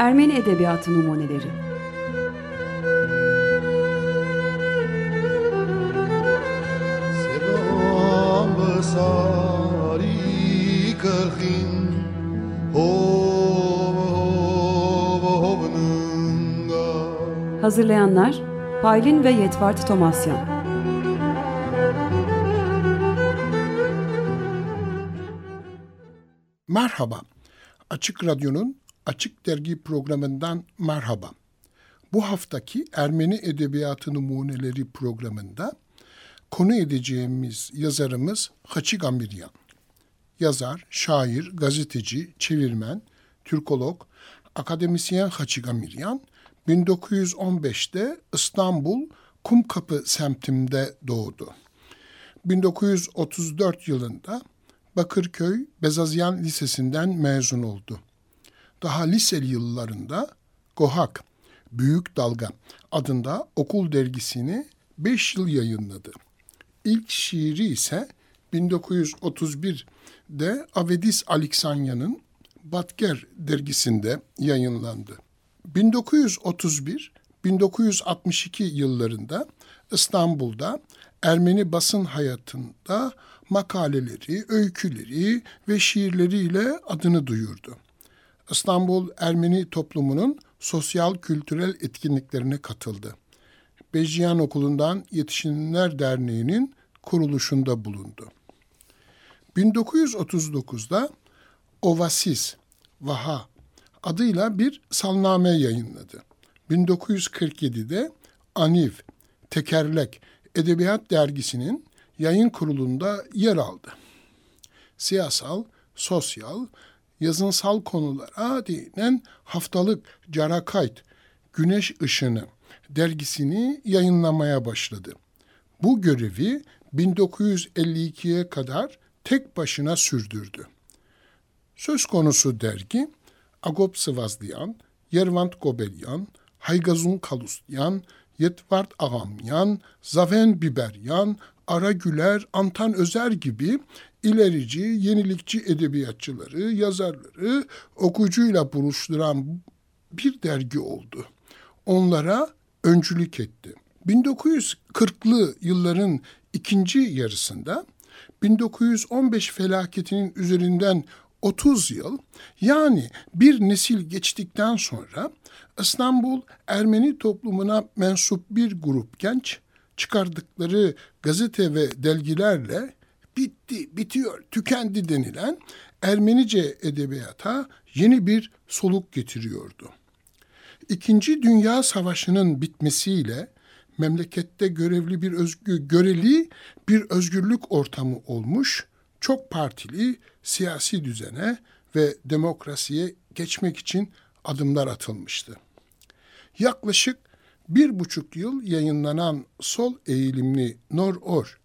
Ermeni Edebiyatı Numuneleri. Hazırlayanlar Paylin ve Yetvart Tomasyan. Merhaba, Açık Radyo'nun Açık Dergi programından merhaba. Bu haftaki Ermeni Edebiyatı Numuneleri programında konu edeceğimiz yazarımız Haçik Amiryan. Yazar, şair, gazeteci, çevirmen, Türkolog, akademisyen Haçik Amiryan 1915'te İstanbul Kumkapı semtinde doğdu. 1934 yılında Bakırköy Bezazyan Lisesi'nden mezun oldu. Daha liseli yıllarında Gohak, Büyük Dalga adında okul dergisini 5 yıl yayınladı. İlk şiiri ise 1931'de Avedis Aleksanya'nın Batger dergisinde yayınlandı. 1931-1962 yıllarında İstanbul'da Ermeni basın hayatında makaleleri, öyküleri ve şiirleriyle adını duyurdu. İstanbul Ermeni toplumunun sosyal kültürel etkinliklerine katıldı. Bejyan Okulu'ndan Yetişkinler Derneği'nin kuruluşunda bulundu. 1939'da Ovasis, Vaha adıyla bir salname yayınladı. 1947'de Aniv, Tekerlek Edebiyat Dergisi'nin yayın kurulunda yer aldı. Siyasal, sosyal, yazınsal konulara değinen haftalık Carakayt, Güneş Işını dergisini yayınlamaya başladı. Bu görevi 1952'ye kadar tek başına sürdürdü. Söz konusu dergi Agop Sıvazlayan, Yervant Gobelyan, Haygazun Kalustyan, Yetvart Agamyan, Zaven Biberyan, Ara Güler, Antan Özer gibi ilerici, yenilikçi edebiyatçıları, yazarları okuyucuyla buluşturan bir dergi oldu. Onlara öncülük etti. 1940'lı yılların ikinci yarısında 1915 felaketinin üzerinden 30 yıl yani bir nesil geçtikten sonra İstanbul Ermeni toplumuna mensup bir grup genç çıkardıkları gazete ve dergilerle bitti, bitiyor, tükendi denilen Ermenice edebiyata yeni bir soluk getiriyordu. İkinci Dünya Savaşı'nın bitmesiyle memlekette görevli bir özgü, göreli bir özgürlük ortamı olmuş, çok partili siyasi düzene ve demokrasiye geçmek için adımlar atılmıştı. Yaklaşık bir buçuk yıl yayınlanan sol eğilimli Nor-Or,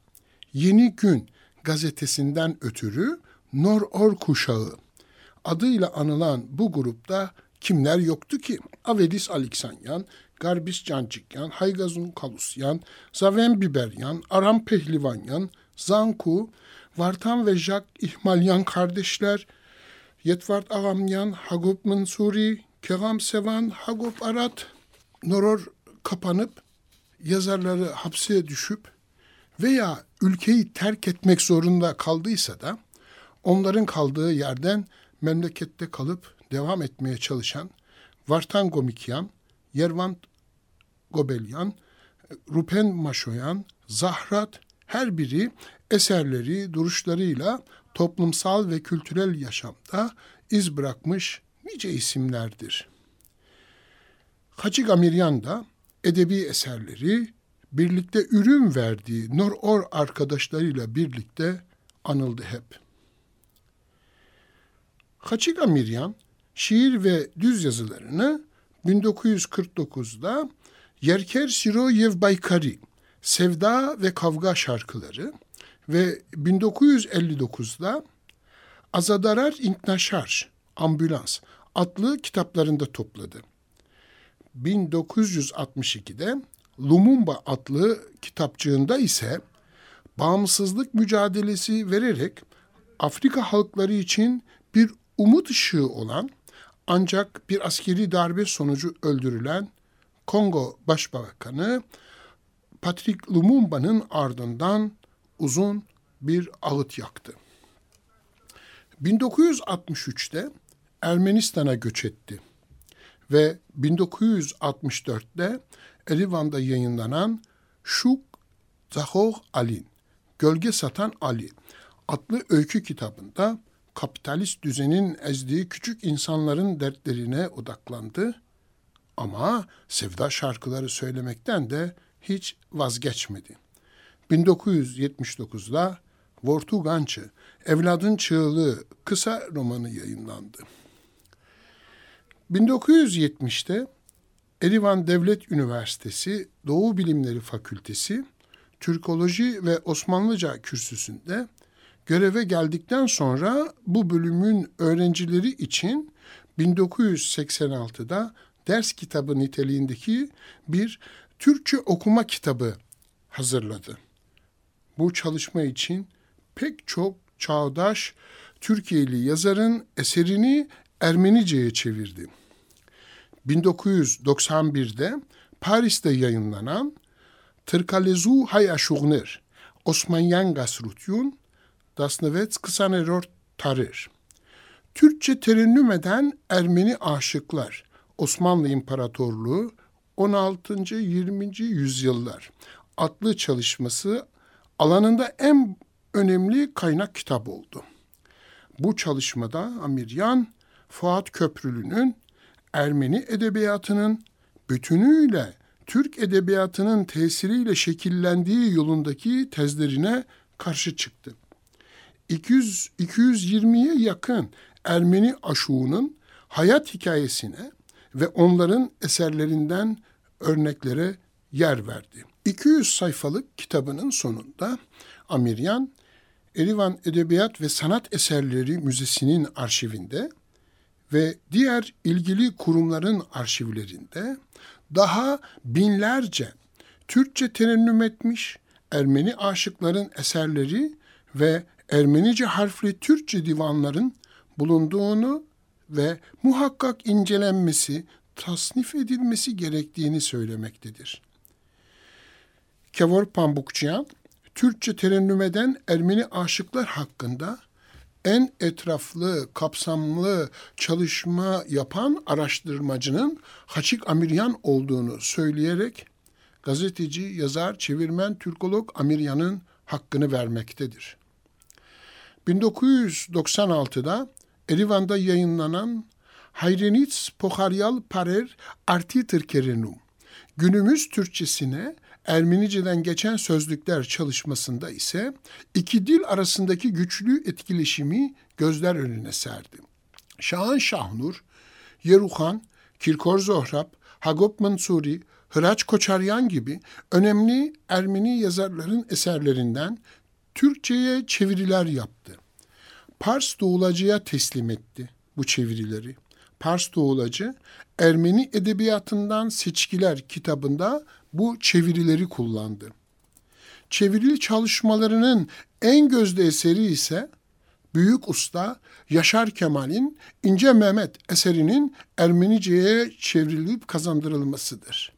Yeni Gün gazetesinden ötürü Nor-Or kuşağı adıyla anılan bu grupta kimler yoktu ki? Avedis Aleksanyan, Garbis Cancikyan, Haygazun Kalusyan, Zaven Biberyan, Aram Pehlivanyan, Zanku, Vartan ve Jack İhmalyan kardeşler, Yetvart Agamyan, Hagop Mansuri, Keram Sevan, Hagop Arat, Noror kapanıp yazarları hapse düşüp veya ülkeyi terk etmek zorunda kaldıysa da onların kaldığı yerden memlekette kalıp devam etmeye çalışan Vartan Gomikyan, Yervant Gobelyan, Rupen Maşoyan, Zahrat her biri eserleri, duruşlarıyla toplumsal ve kültürel yaşamda iz bırakmış nice isimlerdir. Hacı Gamiryan da edebi eserleri birlikte ürün verdiği Nor-Or arkadaşlarıyla birlikte anıldı hep. Haçiga Miryan şiir ve düz yazılarını 1949'da Yerker Siroyev Baykari Sevda ve Kavga şarkıları ve 1959'da Azadarar İnknaşar Ambulans adlı kitaplarında topladı. 1962'de Lumumba adlı kitapçığında ise bağımsızlık mücadelesi vererek Afrika halkları için bir umut ışığı olan Ancak bir askeri darbe sonucu öldürülen Kongo Başbakanı Patrick Lumumba'nın ardından uzun bir ağıt yaktı. 1963'te Ermenistan'a göç etti ve 1964'te Erivan'da yayınlanan Şuk Zahor Alin, Gölge Satan Ali adlı öykü kitabında kapitalist düzenin ezdiği küçük insanların dertlerine odaklandı ama sevda şarkıları söylemekten de hiç vazgeçmedi. 1979'da Vortugançı, Evladın Çığlığı kısa romanı yayınlandı. 1970'te Erivan Devlet Üniversitesi Doğu Bilimleri Fakültesi Türkoloji ve Osmanlıca kürsüsünde göreve geldikten sonra bu bölümün öğrencileri için 1986'da ders kitabı niteliğindeki bir Türkçe okuma kitabı hazırladı. Bu çalışma için pek çok çağdaş Türkiye'li yazarın eserini Ermenice'ye çevirdi. 1991'de Paris'te yayınlanan Tırkalezu Hayaşuğner Osmanyan Gasrutyun Dasnevet Kısanerort Tarir Türkçe terennüm eden Ermeni aşıklar Osmanlı İmparatorluğu 16. 20. yüzyıllar adlı çalışması alanında en önemli kaynak kitap oldu. Bu çalışmada Amiryan, Fuat Köprülü'nün Ermeni edebiyatının bütünüyle Türk edebiyatının tesiriyle şekillendiği yolundaki tezlerine karşı çıktı. 200 220'ye yakın Ermeni aşuğunun hayat hikayesine ve onların eserlerinden örneklere yer verdi. 200 sayfalık kitabının sonunda Amiryan, Erivan Edebiyat ve Sanat Eserleri Müzesi'nin arşivinde ve diğer ilgili kurumların arşivlerinde daha binlerce Türkçe terennüm etmiş Ermeni aşıkların eserleri ve Ermenice harfli Türkçe divanların bulunduğunu ve muhakkak incelenmesi, tasnif edilmesi gerektiğini söylemektedir. Kevor Pambukçıyan, Türkçe terennüm eden Ermeni aşıklar hakkında en etraflı, kapsamlı çalışma yapan araştırmacının Haçik Amiryan olduğunu söyleyerek gazeteci, yazar, çevirmen, Türkolog Amiryan'ın hakkını vermektedir. 1996'da Erivan'da yayınlanan Hayrenits Poharyal Parer Artitır Kerenum günümüz Türkçesine Ermeniceden geçen sözlükler çalışmasında ise iki dil arasındaki güçlü etkileşimi gözler önüne serdi. Şahan Şahnur, Yeruhan, Kirkor Zohrab, Hagop Mansuri, Hıraç Koçaryan gibi önemli Ermeni yazarların eserlerinden Türkçe'ye çeviriler yaptı. Pars Doğulacı'ya teslim etti bu çevirileri. Pars Doğulacı, Ermeni Edebiyatından Seçkiler kitabında bu çevirileri kullandı. Çevirili çalışmalarının en gözde eseri ise Büyük Usta Yaşar Kemal'in İnce Mehmet eserinin Ermenice'ye çevrilip kazandırılmasıdır.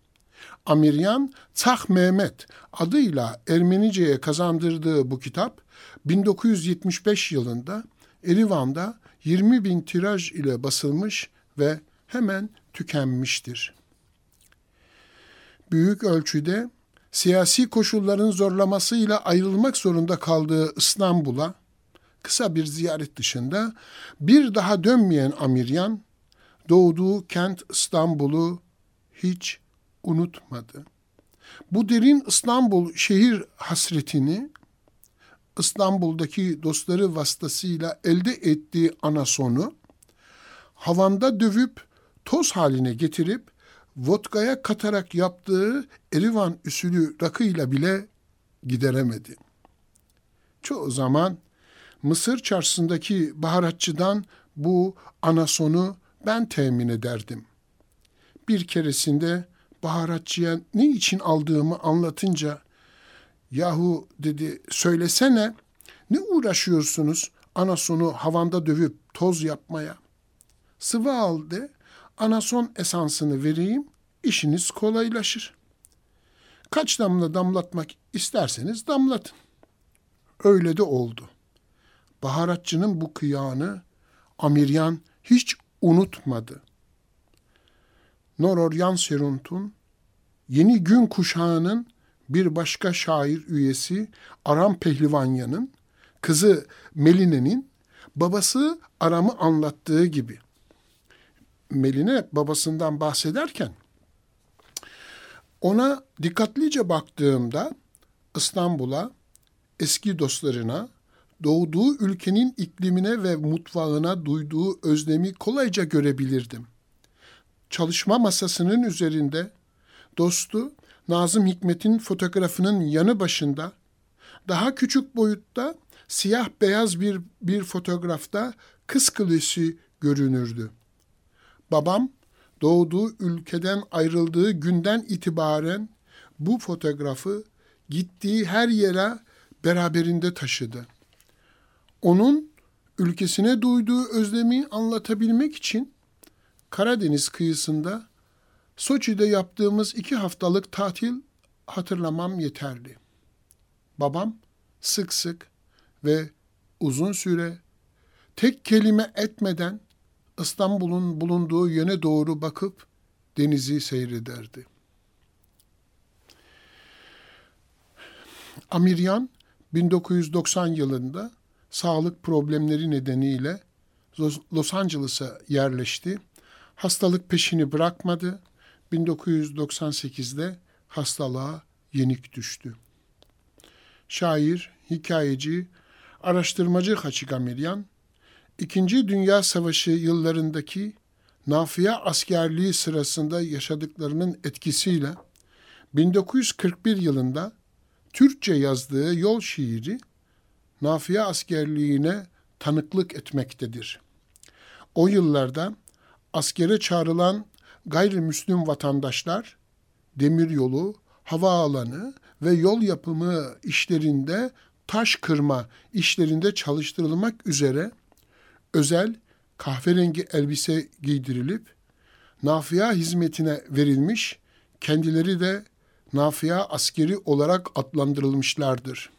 Amiryan Tah Mehmet adıyla Ermenice'ye kazandırdığı bu kitap 1975 yılında Erivan'da 20 bin tiraj ile basılmış ve hemen tükenmiştir. Büyük ölçüde siyasi koşulların zorlamasıyla ayrılmak zorunda kaldığı İstanbul'a kısa bir ziyaret dışında bir daha dönmeyen Amiryan doğduğu kent İstanbul'u hiç unutmadı. Bu derin İstanbul şehir hasretini İstanbul'daki dostları vasıtasıyla elde ettiği anasonu havanda dövüp toz haline getirip vodkaya katarak yaptığı Erivan üsülü rakıyla bile gideremedi. Çoğu zaman Mısır çarşısındaki baharatçıdan bu anasonu ben temin ederdim. Bir keresinde baharatçıya ne için aldığımı anlatınca yahu dedi söylesene ne uğraşıyorsunuz anasonu havanda dövüp toz yapmaya. sıvı al de, anason esansını vereyim, işiniz kolaylaşır. Kaç damla damlatmak isterseniz damlatın. Öyle de oldu. Baharatçının bu kıyağını Amiryan hiç unutmadı. Nororyan Serunt'un yeni gün kuşağının bir başka şair üyesi Aram Pehlivanyan'ın kızı Meline'nin babası Aram'ı anlattığı gibi. Meline babasından bahsederken ona dikkatlice baktığımda İstanbul'a, eski dostlarına, doğduğu ülkenin iklimine ve mutfağına duyduğu özlemi kolayca görebilirdim. Çalışma masasının üzerinde dostu Nazım Hikmet'in fotoğrafının yanı başında daha küçük boyutta siyah beyaz bir bir fotoğrafta kız kulesi görünürdü. Babam doğduğu ülkeden ayrıldığı günden itibaren bu fotoğrafı gittiği her yere beraberinde taşıdı. Onun ülkesine duyduğu özlemi anlatabilmek için Karadeniz kıyısında Soçi'de yaptığımız iki haftalık tatil hatırlamam yeterli. Babam sık sık ve uzun süre tek kelime etmeden İstanbul'un bulunduğu yöne doğru bakıp denizi seyrederdi. Amiryan 1990 yılında sağlık problemleri nedeniyle Los Angeles'a yerleşti. Hastalık peşini bırakmadı. 1998'de hastalığa yenik düştü. Şair, hikayeci, araştırmacı Haçik Amiryan, İkinci Dünya Savaşı yıllarındaki Nafia askerliği sırasında yaşadıklarının etkisiyle 1941 yılında Türkçe yazdığı yol şiiri Nafia askerliğine tanıklık etmektedir. O yıllarda askere çağrılan gayrimüslim vatandaşlar demiryolu, havaalanı ve yol yapımı işlerinde taş kırma işlerinde çalıştırılmak üzere özel kahverengi elbise giydirilip nafia hizmetine verilmiş, kendileri de nafia askeri olarak adlandırılmışlardır.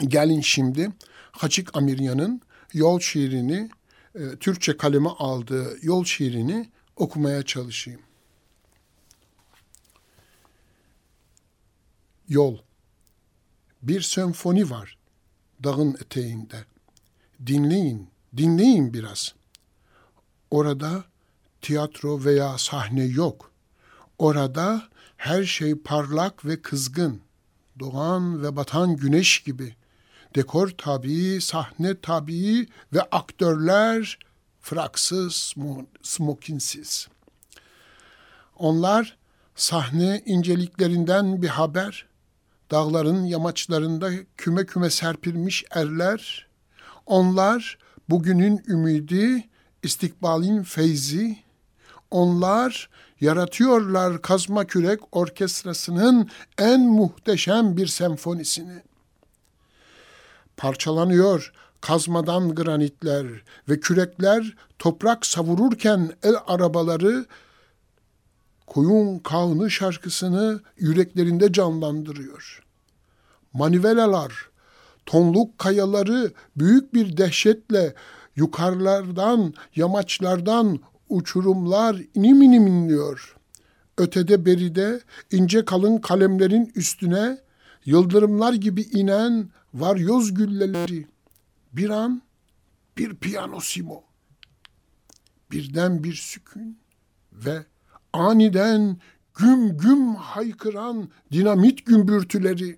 Gelin şimdi Haçik Amiryan'ın yol şiirini, e, Türkçe kaleme aldığı yol şiirini okumaya çalışayım. Yol Bir senfoni var dağın eteğinde. Dinleyin, dinleyin biraz. Orada tiyatro veya sahne yok. Orada her şey parlak ve kızgın. Doğan ve batan güneş gibi. Dekor tabii, sahne tabii ve aktörler fraksız, smokinsiz. Onlar sahne inceliklerinden bir haber, dağların yamaçlarında küme küme serpilmiş erler, onlar bugünün ümidi, istikbalin feyzi, onlar yaratıyorlar kazma kürek orkestrasının en muhteşem bir senfonisini. Parçalanıyor kazmadan granitler ve kürekler toprak savururken el arabaları koyun kağını şarkısını yüreklerinde canlandırıyor. Manivelalar, tonluk kayaları büyük bir dehşetle yukarılardan, yamaçlardan uçurumlar inim inim inliyor. Ötede beride ince kalın kalemlerin üstüne yıldırımlar gibi inen varyoz gülleleri. Bir an bir piyanosimo. Birden bir sükun ve aniden güm güm haykıran dinamit gümbürtüleri.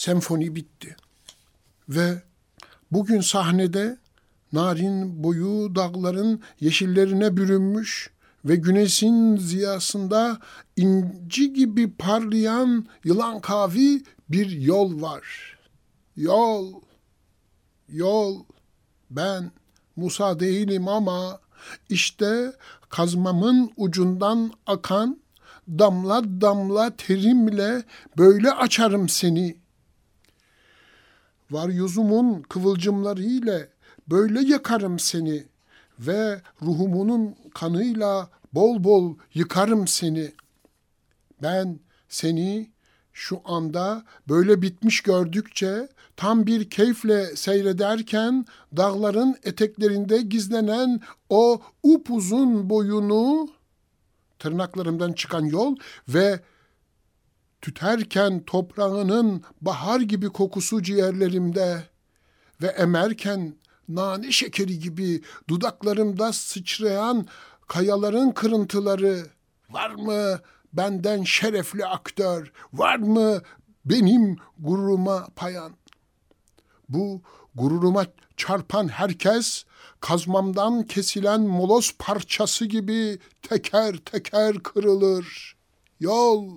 Senfoni bitti. Ve bugün sahnede narin boyu dağların yeşillerine bürünmüş ve güneşin ziyasında inci gibi parlayan yılan kavi bir yol var. Yol, yol, ben Musa değilim ama işte kazmamın ucundan akan damla damla terimle böyle açarım seni. Var yüzümün kıvılcımları ile böyle yakarım seni ve ruhumunun kanıyla bol bol yıkarım seni. Ben seni şu anda böyle bitmiş gördükçe tam bir keyifle seyrederken dağların eteklerinde gizlenen o upuzun boyunu tırnaklarımdan çıkan yol ve tüterken toprağının bahar gibi kokusu ciğerlerimde ve emerken nane şekeri gibi dudaklarımda sıçrayan kayaların kırıntıları var mı benden şerefli aktör var mı benim gururuma payan bu gururuma çarpan herkes kazmamdan kesilen molos parçası gibi teker teker kırılır. Yol,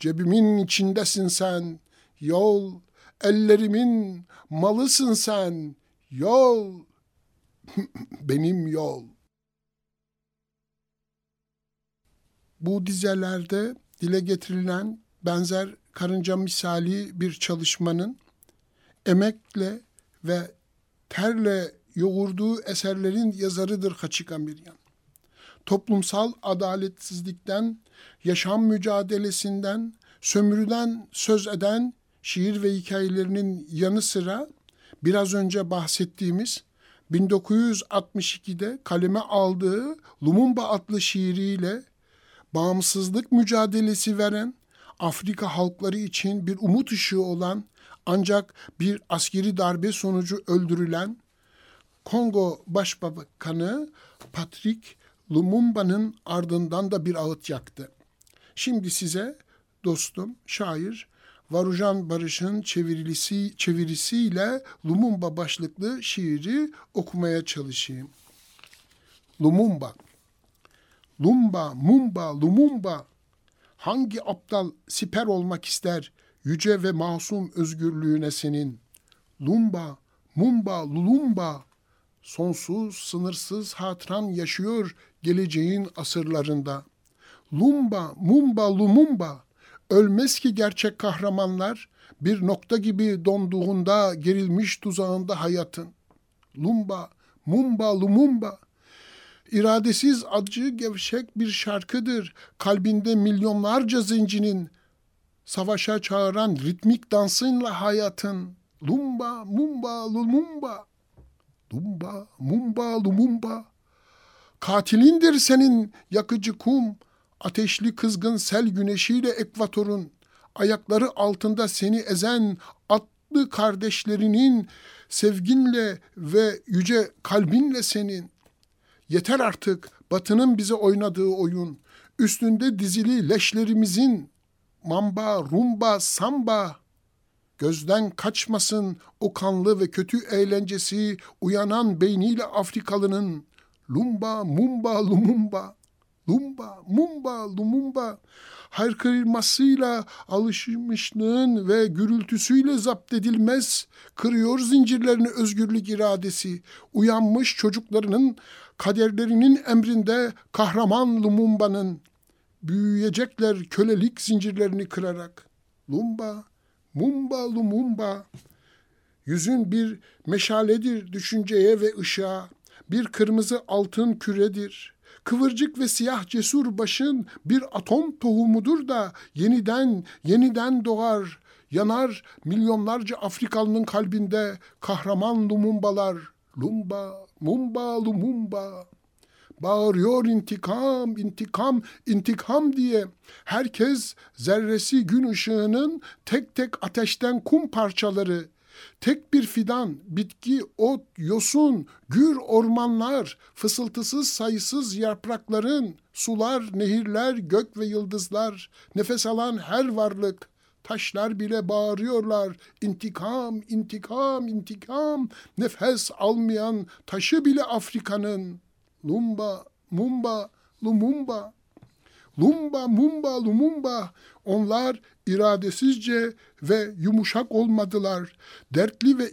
cebimin içindesin sen. Yol, ellerimin malısın sen. Yol, benim yol. Bu dizelerde dile getirilen benzer karınca misali bir çalışmanın emekle ve terle yoğurduğu eserlerin yazarıdır Haçika Miryan. Toplumsal adaletsizlikten, yaşam mücadelesinden, sömürüden söz eden şiir ve hikayelerinin yanı sıra biraz önce bahsettiğimiz 1962'de kaleme aldığı Lumumba adlı şiiriyle bağımsızlık mücadelesi veren Afrika halkları için bir umut ışığı olan ancak bir askeri darbe sonucu öldürülen Kongo Başbakanı Patrick Lumumba'nın ardından da bir ağıt yaktı. Şimdi size dostum şair Varujan Barış'ın çevirisi, çevirisiyle Lumumba başlıklı şiiri okumaya çalışayım. Lumumba Lumba, Mumba, Lumumba hangi aptal siper olmak ister yüce ve masum özgürlüğüne senin? Lumba, Mumba, Lulumba sonsuz, sınırsız hatıran yaşıyor geleceğin asırlarında. Lumba, Mumba, Lumumba, ölmez ki gerçek kahramanlar, bir nokta gibi donduğunda gerilmiş tuzağında hayatın. Lumba, Mumba, Lumumba, iradesiz acı gevşek bir şarkıdır. Kalbinde milyonlarca zincinin, savaşa çağıran ritmik dansınla hayatın. Lumba, Mumba, Lumumba. Lumba, Mumba, Lumumba. Katilindir senin yakıcı kum, ateşli kızgın sel güneşiyle ekvatorun, ayakları altında seni ezen atlı kardeşlerinin sevginle ve yüce kalbinle senin. Yeter artık batının bize oynadığı oyun, üstünde dizili leşlerimizin. Mamba, rumba, samba, Gözden kaçmasın o kanlı ve kötü eğlencesi uyanan beyniyle Afrikalının. Lumba, mumba, lumumba. Lumba, mumba, lumumba. Haykırmasıyla alışmışlığın ve gürültüsüyle zapt edilmez. Kırıyor zincirlerini özgürlük iradesi. Uyanmış çocuklarının kaderlerinin emrinde kahraman Lumumba'nın. Büyüyecekler kölelik zincirlerini kırarak. Lumba, Mumba lumumba. Yüzün bir meşaledir düşünceye ve ışığa. Bir kırmızı altın küredir. Kıvırcık ve siyah cesur başın bir atom tohumudur da yeniden yeniden doğar. Yanar milyonlarca Afrikalının kalbinde kahraman lumumbalar. Lumba, mumba, lumumba bağırıyor intikam, intikam, intikam diye. Herkes zerresi gün ışığının tek tek ateşten kum parçaları. Tek bir fidan, bitki, ot, yosun, gür ormanlar, fısıltısız sayısız yaprakların, sular, nehirler, gök ve yıldızlar, nefes alan her varlık, taşlar bile bağırıyorlar. İntikam, intikam, intikam. Nefes almayan taşı bile Afrika'nın. Lumba, Mumba, Lumumba. Lumba, Mumba, Lumumba. Onlar iradesizce ve yumuşak olmadılar. Dertli ve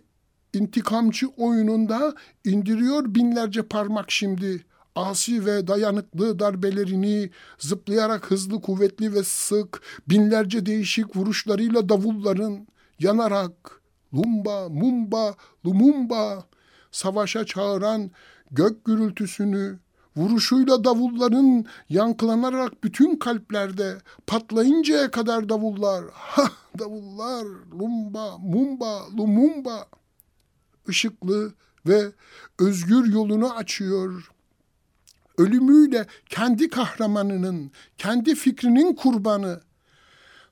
intikamcı oyununda indiriyor binlerce parmak şimdi. Asi ve dayanıklı darbelerini zıplayarak hızlı, kuvvetli ve sık binlerce değişik vuruşlarıyla davulların yanarak Lumba, Mumba, Lumumba savaşa çağıran gök gürültüsünü, vuruşuyla davulların yankılanarak bütün kalplerde patlayıncaya kadar davullar, ha davullar, lumba, mumba, lumumba, ışıklı ve özgür yolunu açıyor. Ölümüyle kendi kahramanının, kendi fikrinin kurbanı,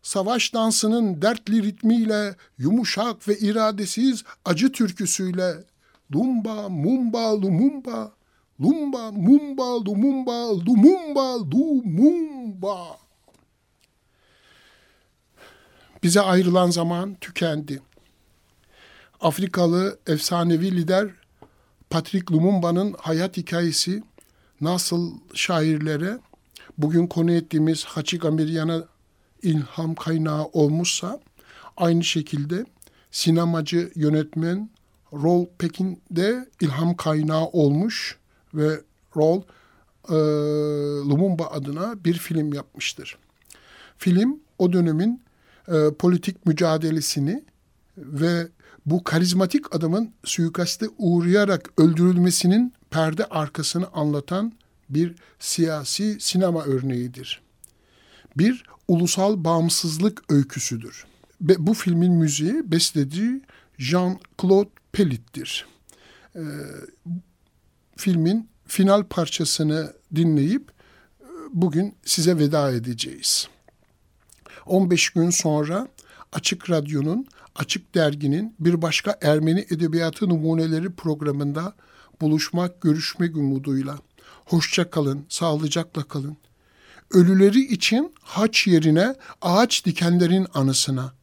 savaş dansının dertli ritmiyle, yumuşak ve iradesiz acı türküsüyle, lumba, mumba, lumumba, lumba, mumba, lumumba, lumumba, lumumba. Bize ayrılan zaman tükendi. Afrikalı efsanevi lider Patrick Lumumba'nın hayat hikayesi nasıl şairlere bugün konu ettiğimiz Haçik Ameriyan'a ilham kaynağı olmuşsa aynı şekilde sinemacı yönetmen Rol Pekin de ilham kaynağı olmuş ve Rol e, Lumumba adına bir film yapmıştır. Film o dönemin e, politik mücadelesini ve bu karizmatik adamın suikaste uğrayarak öldürülmesinin perde arkasını anlatan bir siyasi sinema örneğidir. Bir ulusal bağımsızlık öyküsüdür. Bu filmin müziği besteci Jean-Claude Pellit'tir. Ee, filmin final parçasını dinleyip e, bugün size veda edeceğiz. 15 gün sonra Açık Radyo'nun, Açık Dergi'nin bir başka Ermeni Edebiyatı Numuneleri programında buluşmak, görüşmek umuduyla. Hoşça kalın, sağlıcakla kalın. Ölüleri için haç yerine ağaç dikenlerin anısına.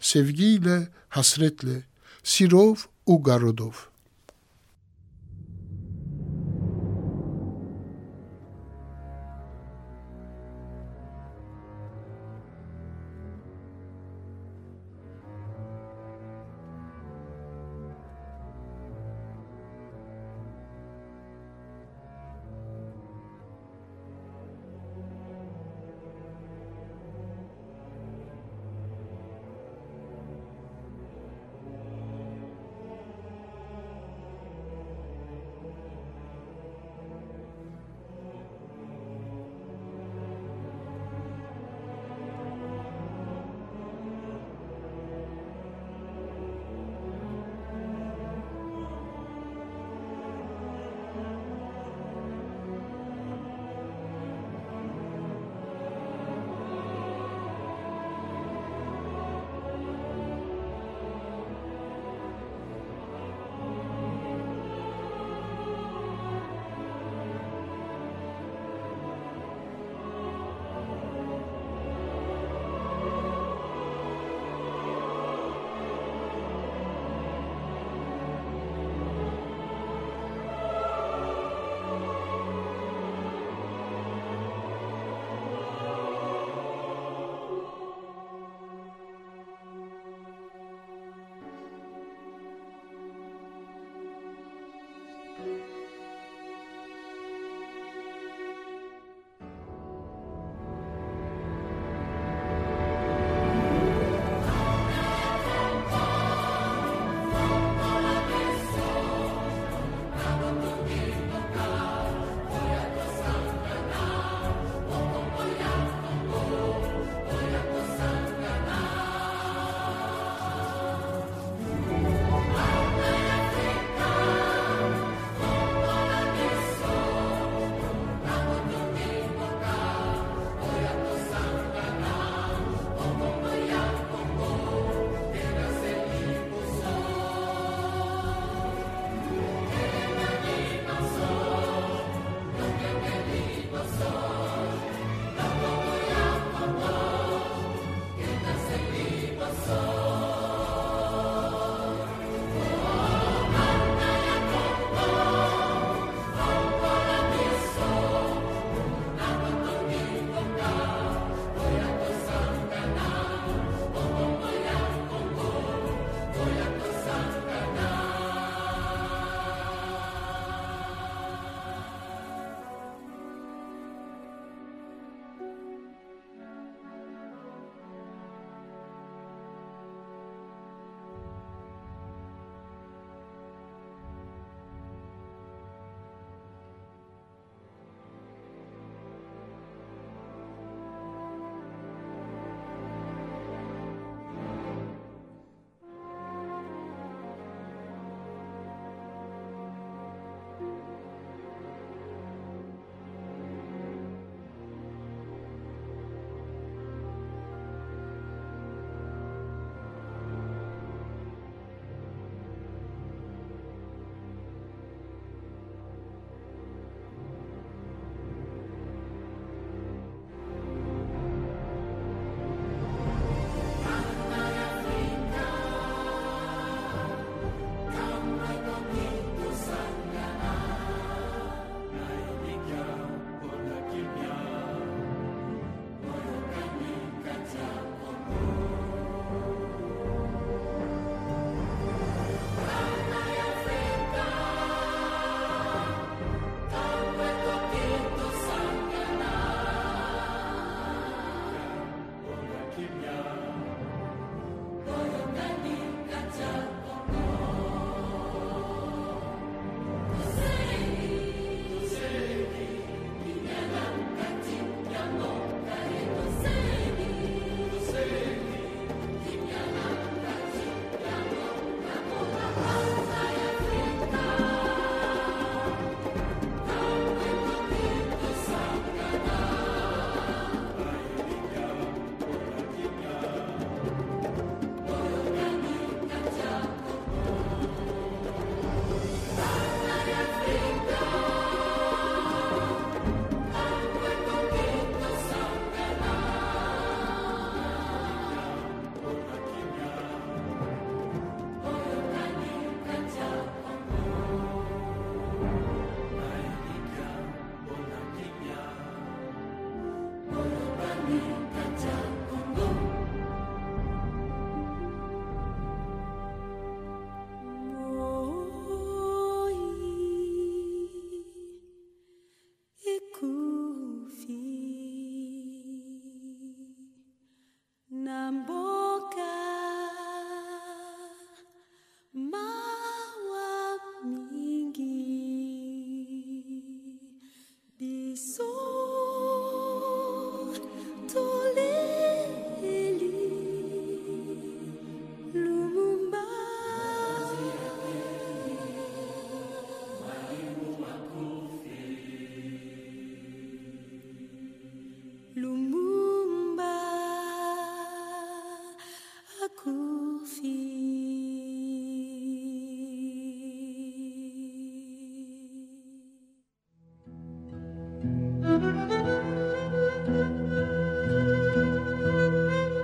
Sevgiyle, hasretle. Sirov у городов.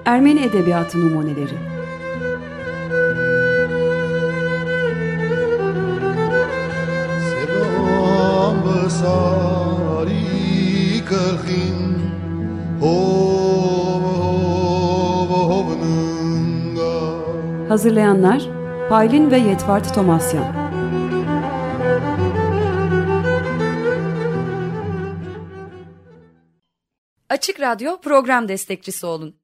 Ermeni Edebiyatı Numuneleri. Hazırlayanlar Paylin ve Yetvart Tomasyan. Açık Radyo program destekçisi olun.